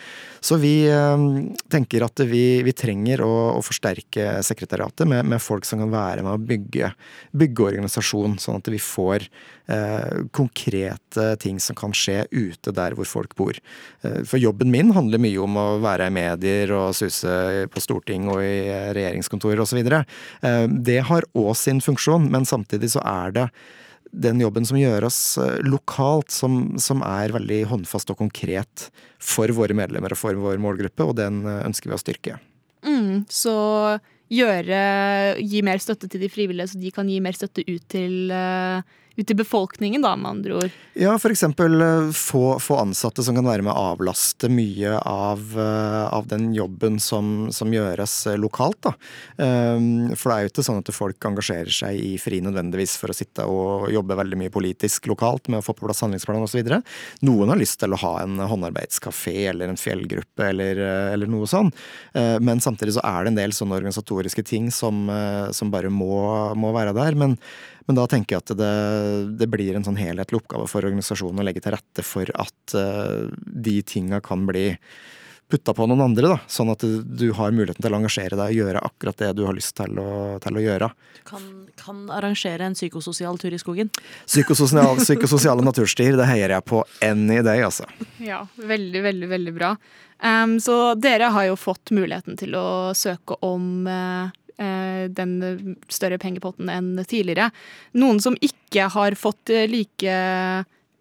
Så vi eh, tenker at vi, vi trenger å, å, forsterke sekretariatet med, med, folk som kan være med å bygge, bygge organisasjon, sånn at vi får eh, konkrete ting som kan skje ute der hvor folk bor. Eh, for jobben min handler mye om å være i medier og suse på storting og i regjeringskontorer osv. Eh, det har òg sin funksjon, men samtidig så er det den jobben som gjøres eh, lokalt, som, som, er veldig håndfast og konkret for våre medlemmer og for vår målgruppe, og den eh, ønsker vi å styrke. Mm, så gjøre Gi mer støtte til de frivillige, så de kan gi mer støtte ut til, eh, ut til befolkningen, da, med andre ord. Ja, f.eks. Få, få ansatte som kan være med å avlaste mye av, eh, av den jobben som, som gjøres eh, lokalt. Da. Um, For det er jo ikke sånn at folk engasjerer seg i FRI nødvendigvis for å sitte og jobbe veldig mye politisk lokalt med å få på plass handlingsplan osv. Noen har lyst til å ha en håndarbeidskafé eller en fjellgruppe eller, eh, eller noe sånn. Eh, Men samtidig så er det en del sånne organisatoriske ting som, eh, som bare må, må være der. Men, men da tenker jeg at det, det blir en sånn helhetlig oppgave for organisasjonen å legge til rette for at uh, de tinga kan bli putta på noen andre, da. Sånn at du, du har muligheten til å engasjere deg og gjøre akkurat det du har lyst til å, til å gjøre. Kan, kan arrangere en psykososial tur i skogen. Psykososial, [laughs] psykososiale naturstier, det heier jeg på any day, altså. Ja, veldig, veldig, veldig bra. Um, så dere har jo fått muligheten til å søke om eh, den større pengepotten enn tidligere. Noen som ikke har fått eh, like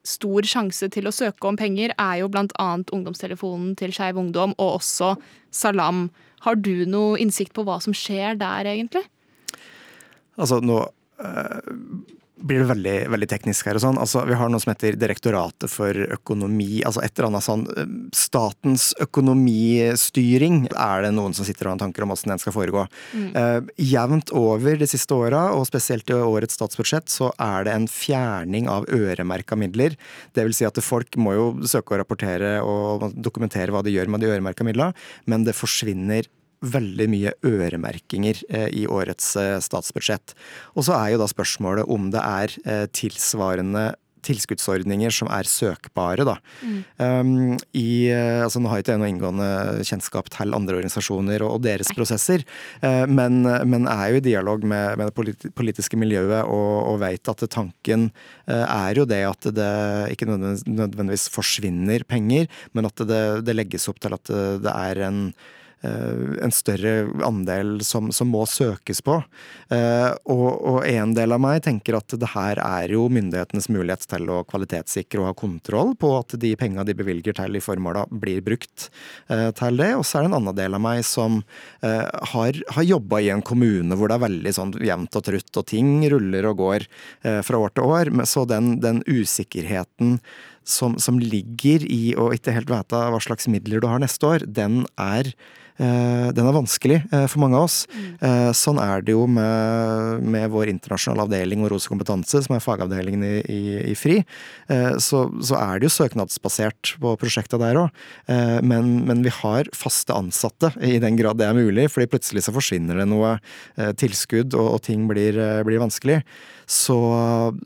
stor sjanse til å søke om penger, er jo annet ungdomstelefonen til Skeiv Ungdom og også Salam. Har du noe innsikt på hva som skjer der, egentlig? Altså, nå eh, blir det veldig, veldig teknisk her og sånn. Altså, vi har noe som heter Direktoratet for økonomi, altså et eller annet sånn eh, Statens økonomistyring er det noen som sitter og har tanker om hvordan den skal foregå. Eh, jevnt over de siste åra, og spesielt i årets statsbudsjett, så er det en fjerning av øremerka midler. Det vil si at folk må jo søke å rapportere og dokumentere hva de gjør med de øremerka midlene, men det forsvinner veldig mye øremerkinger eh, i årets eh, statsbudsjett. Og så er jo da spørsmålet om det er eh, tilsvarende tilskuddsordninger som er søkbare. Da. Um, i, altså nå har ikke jeg noe inngående kjennskap til andre organisasjoner og, og deres prosesser, uh, men, men er jo i dialog med, med det politiske miljøet og, og vet at tanken uh, er jo det at det ikke nødvendigvis, nødvendigvis forsvinner penger, men at det, det legges opp til at det, er en en større andel som, som må søkes på. Eh, og, og en del av meg tenker at det her er jo myndighetenes mulighet til å kvalitetssikre og ha kontroll på at de penga de bevilger til i formåla, blir brukt eh, til det. Og så er det en annen del av meg som eh, har, har jobba i en kommune hvor det er veldig sånn jevnt og trutt, og ting ruller og går eh, fra år til år. Så den, den usikkerheten som, som ligger i å ikke helt vite hva slags midler du har neste år, den er eh, den er vanskelig eh, for mange av oss. Eh, Sånn er det jo med, med vår internasjonale avdeling og Rosa kompetanse, som er fagavdelingen i, i, i FRI. Eh, Så, så er det jo søknadsbasert på prosjekta der òg. Men, men vi har faste ansatte, i den grad det er mulig. fordi plutselig så forsvinner det noe eh, tilskudd, og, og ting blir, eh, blir vanskelig. Så,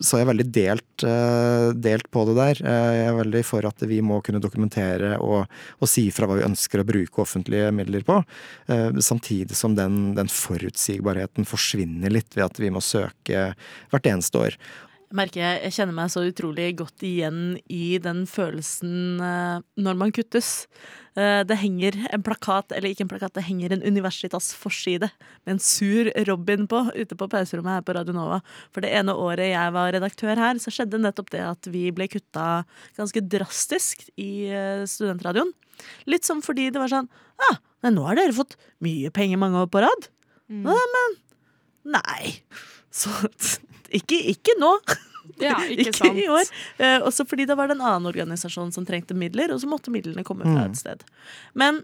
så er veldig delt, eh, delt på det der. Eh, Jeg er veldig for at vi må kunne dokumentere og, og si fra hva vi ønsker å bruke offentlige midler på. eh, Samtidig som den, den forutsigbarheten forsvinner litt ved at vi må søke hvert eneste år. Jeg merker jeg, kjenner meg så utrolig godt igjen i den følelsen eh, når man kuttes. Eh, det henger en plakat, eller ikke en plakat, det henger en Universitas forside med en sur Robin på ute på pauserommet her på Radio Nova. For det ene året jeg var redaktør her, så skjedde nettopp det at vi ble kutta ganske drastisk i studentradioen. Litt som fordi det var sånn ah, men nå har dere fått mye penger mange år på rad. Nei, men Nei. Så [laughs] ikke, ikke nå. [laughs] Ja, ikke Ikke sant. i år. Eh, også fordi det var en annen organisasjon som trengte midler, og så måtte midlene komme fra et sted. Men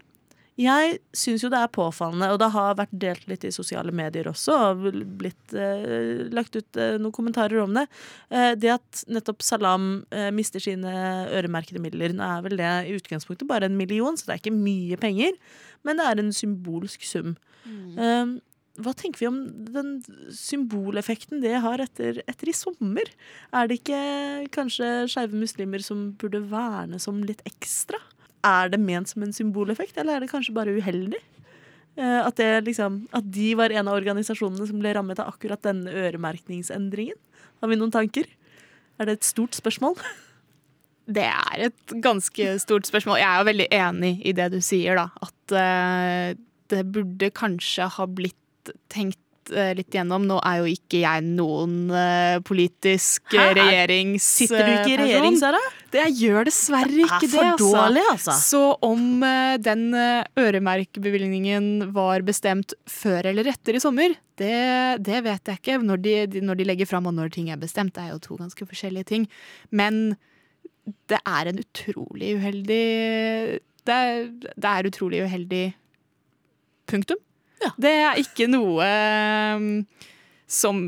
jeg syns jo det er påfallende, og det har vært delt litt i sosiale medier også, og blitt eh, lagt ut eh, noen kommentarer om det. Eh, det at nettopp Salam eh, mister sine øremerkede midler. Nå er vel det i utgangspunktet bare en million, så det er ikke mye penger, men det er en symbolsk sum. Eh, hva tenker vi om den symboleffekten det har etter, etter i sommer? Er det ikke kanskje skeive muslimer som burde vernes om litt ekstra? Er det ment som en symboleffekt, eller er det kanskje bare uheldig? Eh, At, liksom, at de var en av organisasjonene som ble rammet av akkurat denne øremerkningsendringen? Har vi noen tanker? Er det et stort spørsmål? Det er et ganske stort spørsmål. Jeg er jo veldig enig i det du sier, da. At eh, det burde kanskje ha blitt tenkt eh, litt igjennom. Nå er jo ikke jeg noen eh, politisk Hæ? uh, regjerings... Sitter du ikke i eh, regjering. Sara? Det jeg gjør dessverre ikke Det er for det, altså. dårlig, altså. Så om eh, den eh, øremerkebevilgningen var bestemt før eller etter i sommer, det, det vet jeg ikke. Når de, de, når de legger fram og når ting er bestemt, det er jo to ganske forskjellige ting. Men det er en utrolig uheldig Det er, det er utrolig uheldig Punktum. Ja. Det er ikke noe um, som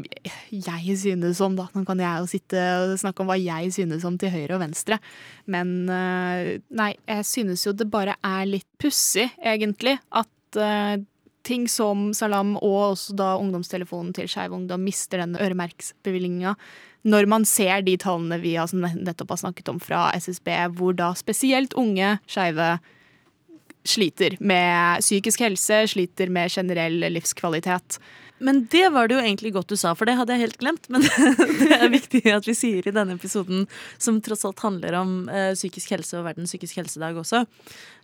jeg synes om, da. Nå kan jeg jo sitte og snakke om hva jeg synes om til høyre og venstre. Men uh, nei, jeg synes jo det bare er litt pussig, egentlig, at uh, ting som Salam og også da ungdomstelefonen til Skeiv Ungdom mister denne øremerksbevilgninga. Når man ser de tallene vi nettopp har snakket om fra SSB, hvor da spesielt unge skeive sliter med psykisk helse, sliter med generell livskvalitet. Men det var det jo egentlig godt du sa, for det hadde jeg helt glemt. Men [laughs] det er viktig at vi sier i denne episoden, som tross alt handler om uh, psykisk helse og verdens psykisk helsedag også,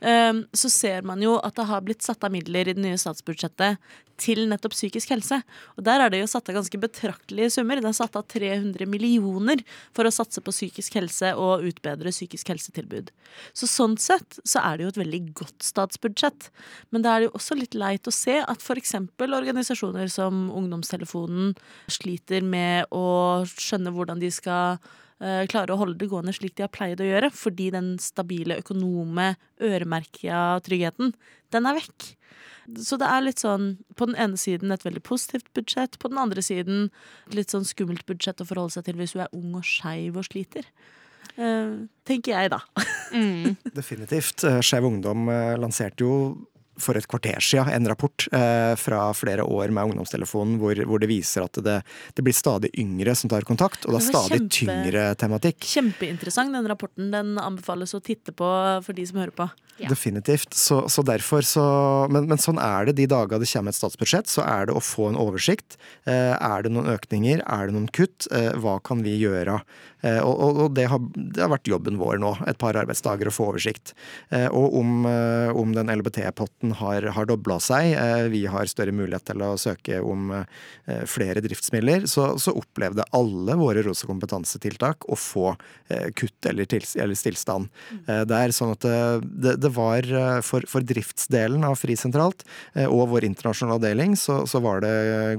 eh, så ser man jo at det har blitt satt av midler i det nye statsbudsjettet til nettopp psykisk helse. Og der er det jo satt av ganske betraktelige summer. Det er satt av 300 millioner for å satse på psykisk helse og utbedre psykisk helsetilbud. Så sånn sett så er det jo et veldig godt statsbudsjett. Men da er det jo også litt leit å se at f.eks. organisasjoner som Ungdomstelefonen sliter med å skjønne hvordan de skal eh, klare å holde det gående slik de har pleid å gjøre, fordi den stabile økonome, øremerka tryggheten, den er vekk. Så det er litt sånn på den ene siden et veldig positivt budsjett, på den andre siden et litt sånn skummelt budsjett å forholde seg til hvis du er ung og skeiv og sliter. Uh, tenker jeg, da. [laughs] Definitivt. Eh, Skeiv Ungdom lanserte jo for et kvarter siden en rapport eh, fra flere år med ungdomstelefonen hvor, hvor det viser at det, det blir stadig yngre som tar kontakt, og det er stadig kjempe- tyngre tematikk. Kjempeinteressant, den rapporten. Den anbefales å titte på for de som hører på. Ja. Definitivt. Så, så derfor så men, men sånn er det de dager det kommer et statsbudsjett. Så er det å få en oversikt. Eh, er det noen økninger? Er det noen kutt? Eh, hva kan vi gjøre? Eh, og og, og det, har, det har vært jobben vår nå, et par arbeidsdager, å få oversikt. Eh, og om, om den LBT-potten har, har dobla seg, vi har større mulighet til å søke om flere driftsmidler, så, så opplevde alle våre Rosa kompetansetiltak å få kutt eller, til, eller stillstand. Eh, det er sånn at det, det, det var eh, for, for driftsdelen av Frisentralt eh, og vår internasjonale avdeling så, så var det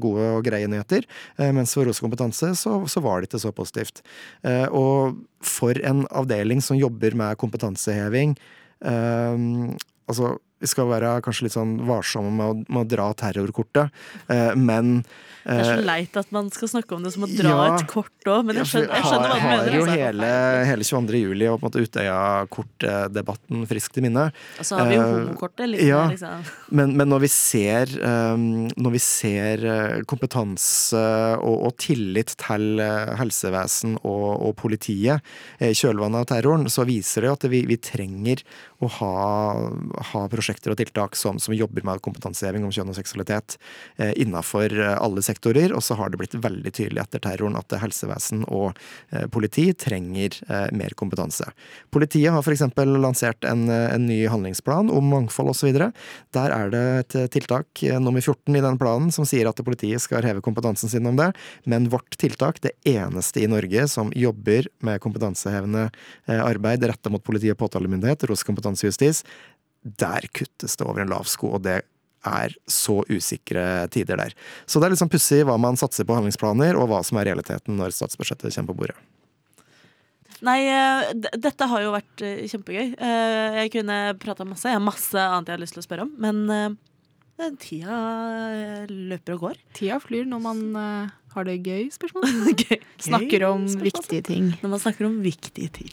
gode og greie nyheter. eh, Mens for Rosa kompetanse så, så var det ikke så positivt. Og for en avdeling som jobber med kompetanseheving eh, Altså, vi skal være kanskje litt sånn varsomme med å, med å dra terrorkortet, eh, men Det er så eh, leit at man skal snakke om det som å dra Ja. et kort òg, men jeg skjønner, jeg skjønner hva du mener. mener. har jo altså. hele, hele 22. juli og på en måte Utøya-kortdebatten friskt i minne. Og så har vi jo eh, homokortet. Litt ja. mer, liksom. Men, men når vi ser, um, når vi ser kompetanse og, og tillit til helsevesen og, og politiet i kjølvannet av terroren, så viser det jo at vi, vi trenger å ha, ha prosjekter og tiltak som, som jobber med kompetanseheving om kjønn og seksualitet eh, innafor alle sektorer. Og så har det blitt veldig tydelig etter terroren at helsevesen og eh, politi trenger eh, mer kompetanse. Politiet har f.eks. lansert en, en ny handlingsplan om mangfold osv. Der er det et tiltak eh, nummer 14 i den planen som sier at politiet skal heve kompetansen sin om det. Men vårt tiltak, det eneste i Norge som jobber med kompetansehevende eh, arbeid retta mot politi og påtalemyndighet, ROS kompetanse og justis, der kuttes det over en lav sko. og det er så usikre tider der. Så det er litt sånn pussig hva man satser på handlingsplaner, og hva som er realiteten når statsbudsjettet kommer på bordet. Nei, eh, dette har jo vært eh, kjempegøy. Eh, Jeg kunne prata masse. Jeg har masse annet jeg har lyst til å spørre om. Men tida løper og går. Tida flyr når man har det gøy, spørsmål. [laughs] [laughs] Gøy. Snakker om Spørsmål. viktige ting. Når man snakker om viktige ting.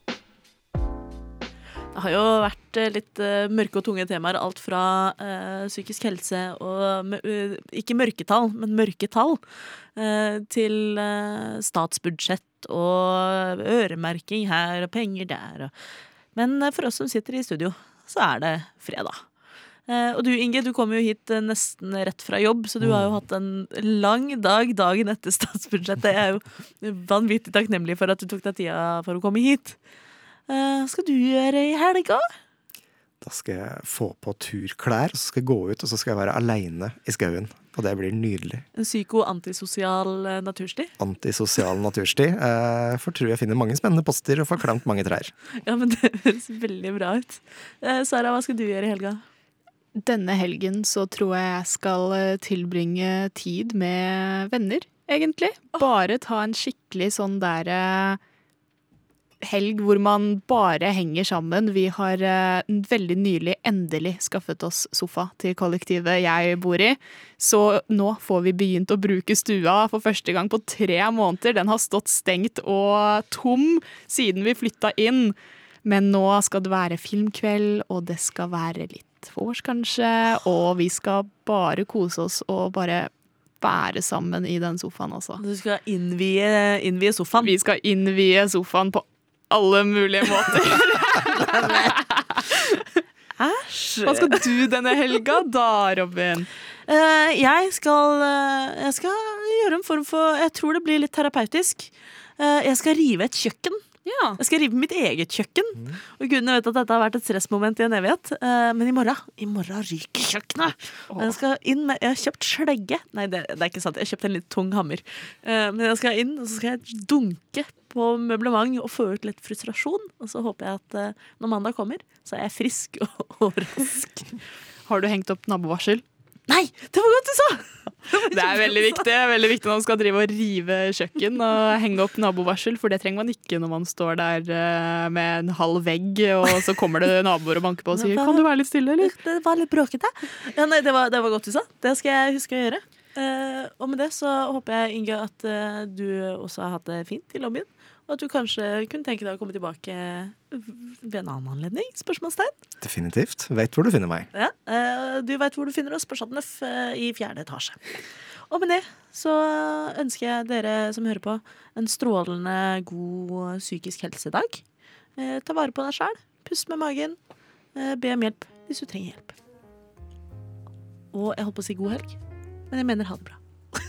Har jo vært eh, litt eh, mørke og tunge temaer. Alt fra uh, psykisk helse og eh, Ikke mørketall, men mørketall. Uh, til statsbudsjett og øremerking her og penger der. Og. Men for oss som sitter i studio, så er det fredag. Og du Inge, du kom jo hit nesten rett fra jobb, så du har jo hatt en lang dag dagen etter [laughs] statsbudsjettet. Jeg er jo vanvittig takknemlig for at du tok deg tida for å komme hit. Eh, skal du gjøre i helga? Da skal jeg få på turklær, og så skal jeg gå ut, og så skal jeg være aleine i skauen. Og det blir nydelig. En psyko-antisosial eh, natursti? Antisosial natursti. Eh, for tror jeg finner mange spennende poster og får klemt mange trær. [laughs] Ja, men det høres veldig bra ut. Sara, hva skal du gjøre i helga? Denne helgen så tror jeg jeg skal tilbringe tid med venner, egentlig. Bare ta en skikkelig sånn der eh, helg hvor man bare henger sammen. Vi har eh, veldig nylig endelig skaffet oss sofa til kollektivet jeg bor i. Så nå får vi begynt å bruke stua for første gang på tre måneder. Den har stått stengt og tom siden vi flytta inn. Men nå skal det være filmkveld, og det skal være litt vors, kanskje. Og vi skal bare kose oss og bare være sammen i den sofaen, altså. Du skal innvie, innvie sofaen. Vi skal innvie sofaen på alle mulige måter. [laughs] Æsj! Hva skal du denne helga da, Robin? Uh, jeg skal uh, Jeg skal gjøre en form for Jeg tror det blir litt terapeutisk. Uh, jeg skal rive et kjøkken. Ja. Jeg skal rive mitt eget kjøkken. Og gudene vet at dette har vært et stressmoment i en evighet. Eh, men i morgen I morgen ryker kjøkkenet! Oh. Jeg skal inn med Jeg har kjøpt slegge. Nei, det, det er ikke sant. Jeg har kjøpt en litt tung hammer. Eh, men jeg skal inn, og så skal jeg dunke på møblement og få ut litt frustrasjon. Og så håper jeg at eh, når mandag kommer, så er jeg frisk og, [laughs] og rask. Har du hengt opp nabovarsel? Nei, det var godt du sa! Det er veldig viktig Det er veldig viktig når man skal drive og rive kjøkken og henge opp nabovarsel, for det trenger man ikke når man står der eh, med en halv vegg, og så kommer det naboer og banker på og sier 'kan du være litt stille', eller? Det var litt bråkete. Ja, nei, det var, det var godt du sa. Det skal jeg huske å gjøre. Eh, og med det så håper jeg, Inge, at du også har hatt det fint i lobbyen. Og at du kanskje kunne tenke deg å komme tilbake ved en annen anledning? Spørsmålstegn. Definitivt. Vet hvor du finner meg. Ja, eh, du veit hvor du finner oss på Chateau eh, i fjerde etasje. Og med det så ønsker jeg dere som hører på, en strålende god psykisk helsedag. Eh, ta vare på deg sjæl. Pust med magen. Be om hjelp hvis du trenger hjelp. Og jeg holdt på å si god helg, men jeg mener ha det bra.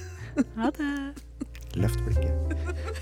[laughs] ha det. Løft blikket.